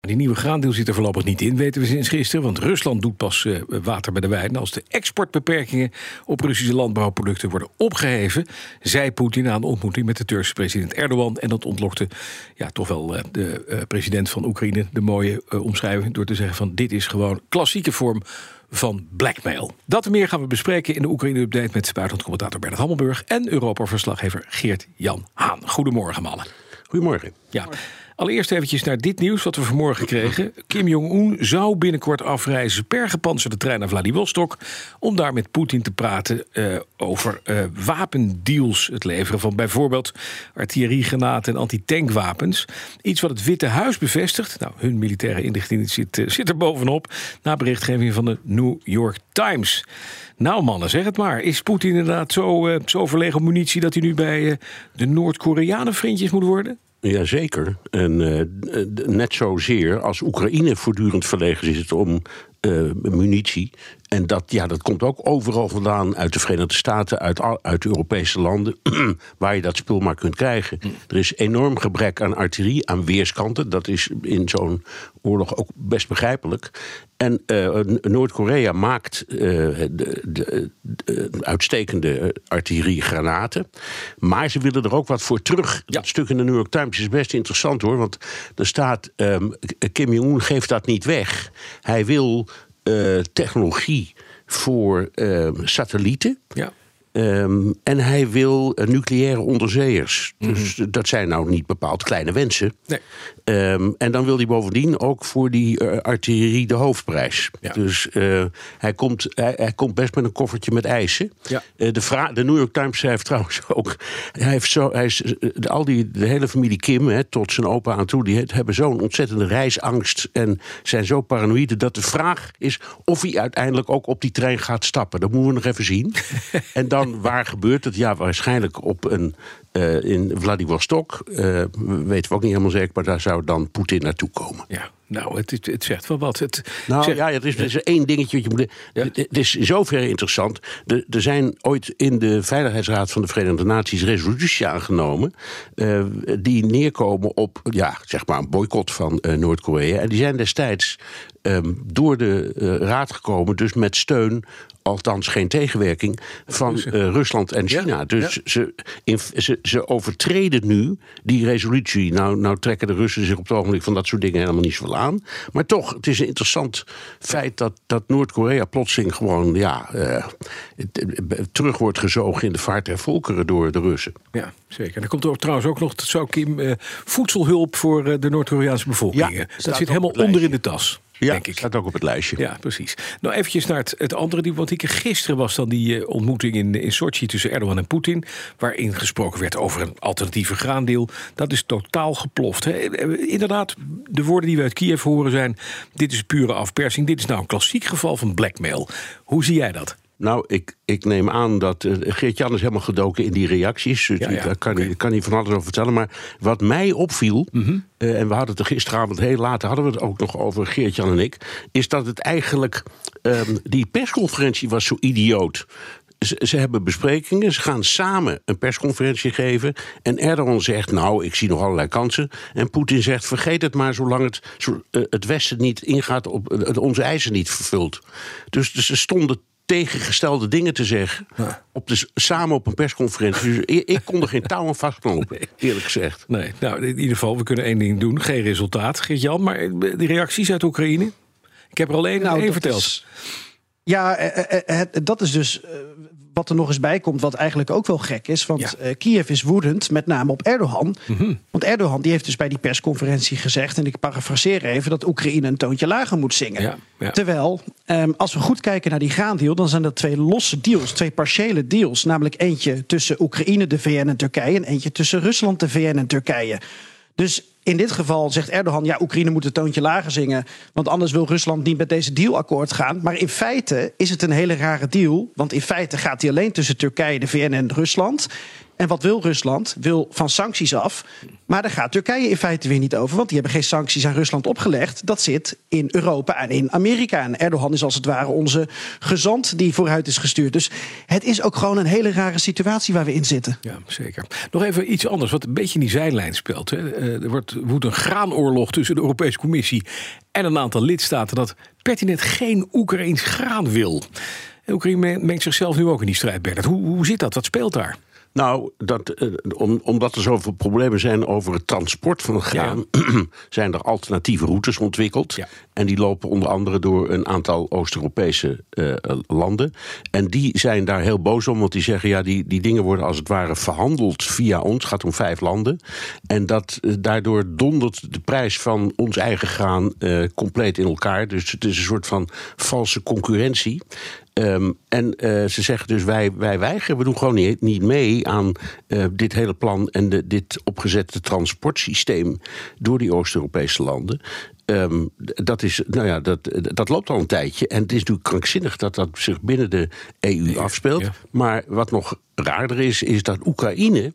Die nieuwe graandeel zit er voorlopig niet in, weten we sinds gisteren. Want Rusland doet pas uh, water bij de wijn als de exportbeperkingen op Russische landbouwproducten worden opgeheven. Zei Poetin na een ontmoeting met de Turkse president Erdogan. En dat ontlokte ja, toch wel uh, de uh, president van Oekraïne de mooie omschrijving door te zeggen: van dit is gewoon klassieke vorm van blackmail. Dat en meer gaan we bespreken in de Oekraïne-update met buitenlandcommentator Bernard Hammelburg en Europa-verslaggever Geert-Jan Haan. Goedemorgen, mannen. Goedemorgen. Ja. Allereerst eventjes naar dit nieuws wat we vanmorgen kregen. Kim Jong-un zou binnenkort afreizen per gepantserde trein naar Vladivostok... om daar met Poetin te praten uh, over uh, wapendeals. Het leveren van bijvoorbeeld artilleriegranaten en antitankwapens. Iets wat het Witte Huis bevestigt. Nou, hun militaire inlichting zit, uh, zit er bovenop... na berichtgeving van de New York Times... Nou mannen, zeg het maar. Is Poetin inderdaad zo, zo verlegen munitie... dat hij nu bij de Noord-Koreanen vriendjes moet worden? Jazeker. En uh, net zozeer als Oekraïne voortdurend verlegen is om uh, munitie. En dat, ja, dat komt ook overal vandaan, uit de Verenigde Staten, uit, uit Europese landen, waar je dat spul maar kunt krijgen. Er is enorm gebrek aan artillerie, aan weerskanten. Dat is in zo'n oorlog ook best begrijpelijk. En uh, Noord-Korea maakt uh, de, de, de, uitstekende artilleriegranaten. Maar ze willen er ook wat voor terug. Ja. Dat stuk in de New York Times is best interessant hoor. Want er staat: um, Kim Jong-un geeft dat niet weg. Hij wil technologie voor uh, satellieten. Ja. Um, en hij wil uh, nucleaire onderzeeërs. Mm -hmm. Dus dat zijn nou niet bepaald kleine wensen. Nee. Um, en dan wil hij bovendien ook voor die uh, artillerie de hoofdprijs. Ja. Dus uh, hij, komt, hij, hij, komt best met een koffertje met eisen. Ja. de, de New York Times schrijft trouwens ook... Hij heeft zo, hij is, de, al die, de hele familie Kim, hè, tot zijn opa aan toe... die hebben zo'n ontzettende reisangst en zijn zo paranoïde... dat de vraag is of hij uiteindelijk ook op die trein gaat stappen. Dat moeten we nog even zien. en dan waar gebeurt het? Ja, waarschijnlijk op een. Uh, in Vladivostok. Uh, weten we ook niet helemaal zeker, maar daar zou dan Poetin naartoe komen. Ja, nou, het, het, het zegt wel wat. Het nou zegt... ja, het is, is één dingetje wat je moet. Ja? Het, het is in zoverre interessant. Er, er zijn ooit in de Veiligheidsraad van de Verenigde Naties resoluties aangenomen. Uh, die neerkomen op ja, zeg maar een boycott van Noord-Korea. En die zijn destijds um, door de raad gekomen, dus met steun althans geen tegenwerking van uh, Rusland en China. Ja, dus ja. Ze, in, ze, ze, overtreden nu die resolutie. Nou, nou trekken de Russen zich op het ogenblik van dat soort dingen helemaal niet zoveel aan. Maar toch, het is een interessant feit dat, dat Noord-Korea plotseling gewoon ja, uh, terug wordt gezogen in de vaart der volkeren door de Russen. Ja, zeker. Er komt er trouwens ook nog, zou Kim, voedselhulp voor de Noord-Koreaanse bevolking. Ja, dat zit helemaal onder in de tas. Ja, denk ik. staat ook op het lijstje. Ja, precies. Nou, eventjes naar het, het andere. Ik, gisteren was dan die uh, ontmoeting in, in Sochi tussen Erdogan en Poetin. Waarin gesproken werd over een alternatieve graandeel. Dat is totaal geploft. Hè. Inderdaad, de woorden die we uit Kiev horen zijn... dit is pure afpersing. Dit is nou een klassiek geval van blackmail. Hoe zie jij dat? Nou, ik, ik neem aan dat uh, Geert-Jan is helemaal gedoken in die reacties. Dus Ja, ja, Daar kan, hij, kan hij van alles over vertellen. Maar wat mij opviel, Mhm. uh, en we hadden het er gisteravond heel laat... hadden we het ook nog over Geert-Jan en ik... is dat het eigenlijk... Um, die persconferentie was zo idioot. Ze, ze, hebben besprekingen, ze gaan samen een persconferentie geven. En Erdogan zegt, nou, ik zie nog allerlei kansen. En Poetin zegt, vergeet het maar zolang het, uh, het Westen niet ingaat... op onze eisen niet vervult. Dus, dus ze stonden tegengestelde dingen te zeggen. Ja. Op de, samen op een persconferentie. Dus ik, ik kon er geen touw aan vastknopen, nee. eerlijk gezegd. Nee, nou, in ieder geval, we kunnen één ding doen. Geen resultaat, Geert-Jan. Maar die reacties uit Oekraïne? Ik heb er alleen nou, één verteld. Is, ja, eh, eh, dat is dus wat er nog eens bij komt, wat eigenlijk ook wel gek is. Want ja. uh, Kiev is woedend, met name op Erdogan. Mm -hmm. Want Erdogan die heeft dus bij die persconferentie gezegd... en ik parafraseer even, dat Oekraïne een toontje lager moet zingen. Ja, ja. Terwijl, um, als we goed kijken naar die graandeal... dan zijn dat twee losse deals, twee partiële deals. Namelijk eentje tussen Oekraïne, de VN en Turkije... en eentje tussen Rusland, de VN en Turkije. Dus in dit geval zegt Erdogan, ja, Oekraïne moet het toontje lager zingen, want anders wil Rusland niet met deze deal akkoord gaan. Maar in feite is het een hele rare deal, want in feite gaat die alleen tussen Turkije, de VN en Rusland. En wat wil Rusland? Wil van sancties af. Maar daar gaat Turkije in feite weer niet over. Want die hebben geen sancties aan Rusland opgelegd. Dat zit in Europa en in Amerika. En Erdogan is als het ware onze gezant die vooruit is gestuurd. Dus het is ook gewoon een hele rare situatie waar we in zitten. Ja, zeker. Nog even iets anders wat een beetje in die zijlijn speelt. Hè. Eh, er wordt, woedt een graanoorlog tussen de Europese Commissie en een aantal lidstaten dat pertinent geen Oekraïns graan wil. En Oekraïne mengt zichzelf nu ook in die strijd, Bernard. Hoe, hoe zit dat? Wat speelt daar? Nou, dat, eh, om, omdat er zoveel problemen zijn over het transport van het graan, zijn er alternatieve routes ontwikkeld. Ja. En die lopen onder andere door een aantal Oost-Europese eh, landen. En die zijn daar heel boos om, want die zeggen: ja, die, die dingen worden als het ware verhandeld via ons. Het gaat om vijf landen. En dat, eh, daardoor dondert de prijs van ons eigen graan eh, compleet in elkaar. Dus het is een soort van valse concurrentie. Ehm, en eh, ze zeggen dus wij, wij weigeren, we doen gewoon niet, niet mee aan eh, dit hele plan en de, dit opgezette transportsysteem door die Oost-Europese landen. Ehm, dat, is, nou ja, dat, dat loopt al een tijdje. En het is natuurlijk krankzinnig dat dat zich binnen de EU afspeelt. ja. Maar wat nog raarder is, is dat Oekraïne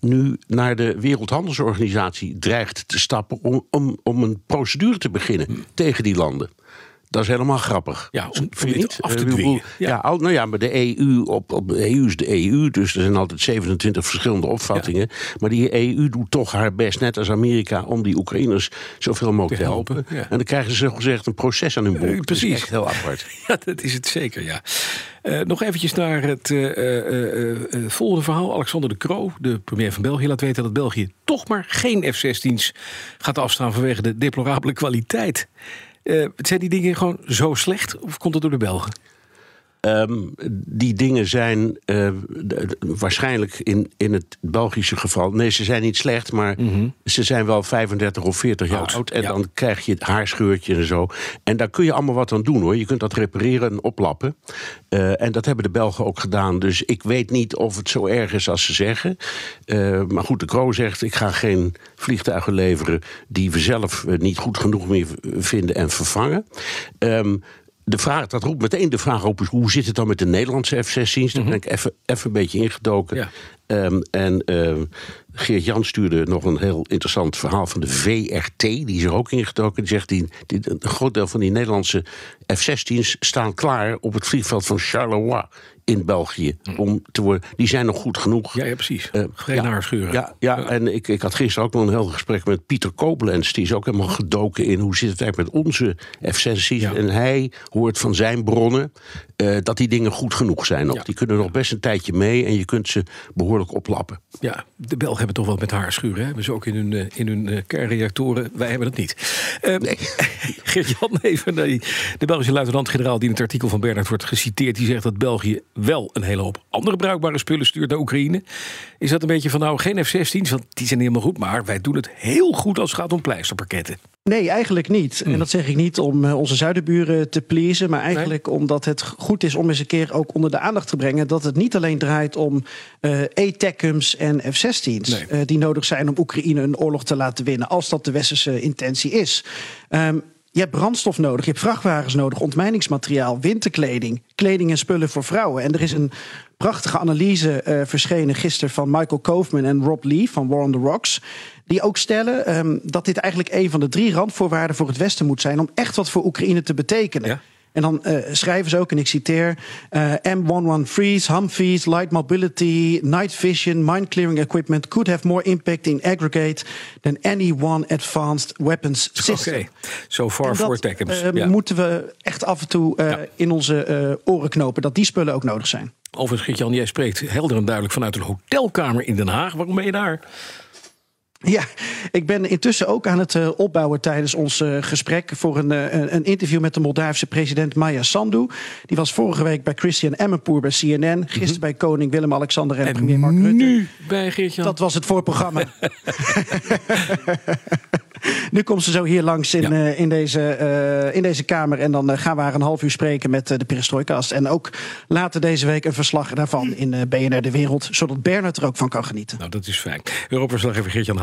nu naar de Wereldhandelsorganisatie dreigt te stappen om, om, om een procedure te beginnen tegen die landen. Dat is helemaal grappig. Ja, om- Vind je niet? af te Eh, dwingen. Ja. Nou ja, maar de EU, op, op, de EU is de EU, dus er zijn altijd 27 verschillende opvattingen. Maar die EU doet toch haar best, net als Amerika, om die Oekraïners zoveel mogelijk Te helpen, helpen. ja. En dan krijgen ze gezegd een proces aan hun. Eh, Dat is precies. echt heel apart. Ja, dat is het zeker, ja. Eh, nog eventjes naar het volgende verhaal. Alexander de Croo, de premier van België, laat weten dat België toch maar geen F-16's gaat afstaan vanwege de deplorabele kwaliteit. Eh, zijn die dingen gewoon zo slecht of komt dat door de Belgen? Ehm, die dingen zijn eh, waarschijnlijk in, in het Belgische geval. Nee, ze zijn niet slecht, maar ze zijn wel 35 of 40 jaar Oud, oud. En ja. dan krijg je het haarscheurtje en zo. En daar kun je allemaal wat aan doen hoor. Je kunt dat repareren en oplappen. Eh, en dat hebben de Belgen ook gedaan. Dus ik weet niet of het zo erg is als ze zeggen. Eh, maar goed, de Kroo zegt: ik ga geen vliegtuigen leveren die we zelf niet goed genoeg meer vinden en vervangen. Ehm, de vraag, dat roept meteen de vraag op: is hoe zit het dan met de Nederlandse F-16's? Daar ben ik even, even een beetje ingedoken. Ja. Ehm, en ehm, Geert Jan stuurde nog een heel interessant verhaal van de VRT. Die is er ook ingedoken. Die zegt: die, die, een groot deel van die Nederlandse F-16's staan klaar op het vliegveld van Charleroi in België. Om te worden, die zijn nog goed genoeg. Ja, ja precies. Eh, geen ja. Ja, ja, en ik, ik had gisteren ook nog een heel gesprek met Pieter Koblenz. Die is ook helemaal gedoken in hoe zit het eigenlijk met onze F-16's. Ja. En hij hoort van zijn bronnen eh, dat die dingen goed genoeg zijn. Nog. Die kunnen nog best een tijdje mee en je kunt ze behoorlijk oplappen. Ja, de Belgen hebben toch wel met haarschuren. Hè? Hebben ze ook in hun, eh, in hun eh, kernreactoren. Wij hebben dat niet. Eh, Geert-Jan, even naar die- de Belgische luitenant-generaal... die in het artikel van Bernard wordt geciteerd... die zegt dat België wel een hele hoop andere bruikbare spullen stuurt naar Oekraïne. Is dat een beetje van nou geen F-16's, want die zijn helemaal goed... maar wij doen het heel goed als het gaat om pleisterpakketten. Nee, eigenlijk niet. En dat zeg ik niet om eh, onze zuidenburen te pleasen, maar eigenlijk omdat het goed is om eens een keer ook onder de aandacht te brengen dat het niet alleen draait om eh ATACMS en F-16's Nee. eh, die nodig zijn om Oekraïne een oorlog te laten winnen, als dat de westerse intentie is. Ehm, je hebt brandstof nodig, je hebt vrachtwagens nodig, ontmijningsmateriaal, winterkleding, kleding en spullen voor vrouwen. En er is een prachtige analyse eh, verschenen gisteren van Michael Koofman en Rob Lee van War on the Rocks. Die ook stellen ehm, dat dit eigenlijk een van de drie randvoorwaarden voor het Westen moet zijn om echt wat voor Oekraïne te betekenen. En dan eh, schrijven ze ook, en ik citeer: eh, M113's, Humvees, light mobility, night vision, mine clearing equipment could have more impact in aggregate than any one advanced weapons Oké, system. so far for Tekkens. eh, ja. moeten we echt af en toe eh, Ja. in onze oren knopen, dat die spullen ook nodig zijn. Overigens, Geert-Jan, jij spreekt helder en duidelijk vanuit een hotelkamer in Den Haag. Waarom ben je daar? Ja, ik ben intussen ook aan het eh, opbouwen tijdens ons eh, gesprek voor een, eh, een- een interview met de Moldavische president Maya Sandu. Die was vorige week bij Christian Emmenpoer bij CNN, gisteren bij koning Willem-Alexander en, premier Mark Rutte. nu bij Geert-Jan. Dat was het voorprogramma. nu komt ze zo hier langs in, Ja. in, deze, in deze kamer. En dan gaan we haar een half uur spreken met de Perestroikast. En ook later deze week een verslag daarvan in BNR De Wereld. Zodat Bernard er ook van kan genieten. Nou, dat is fijn. Europa-verslaggever Geert-Jan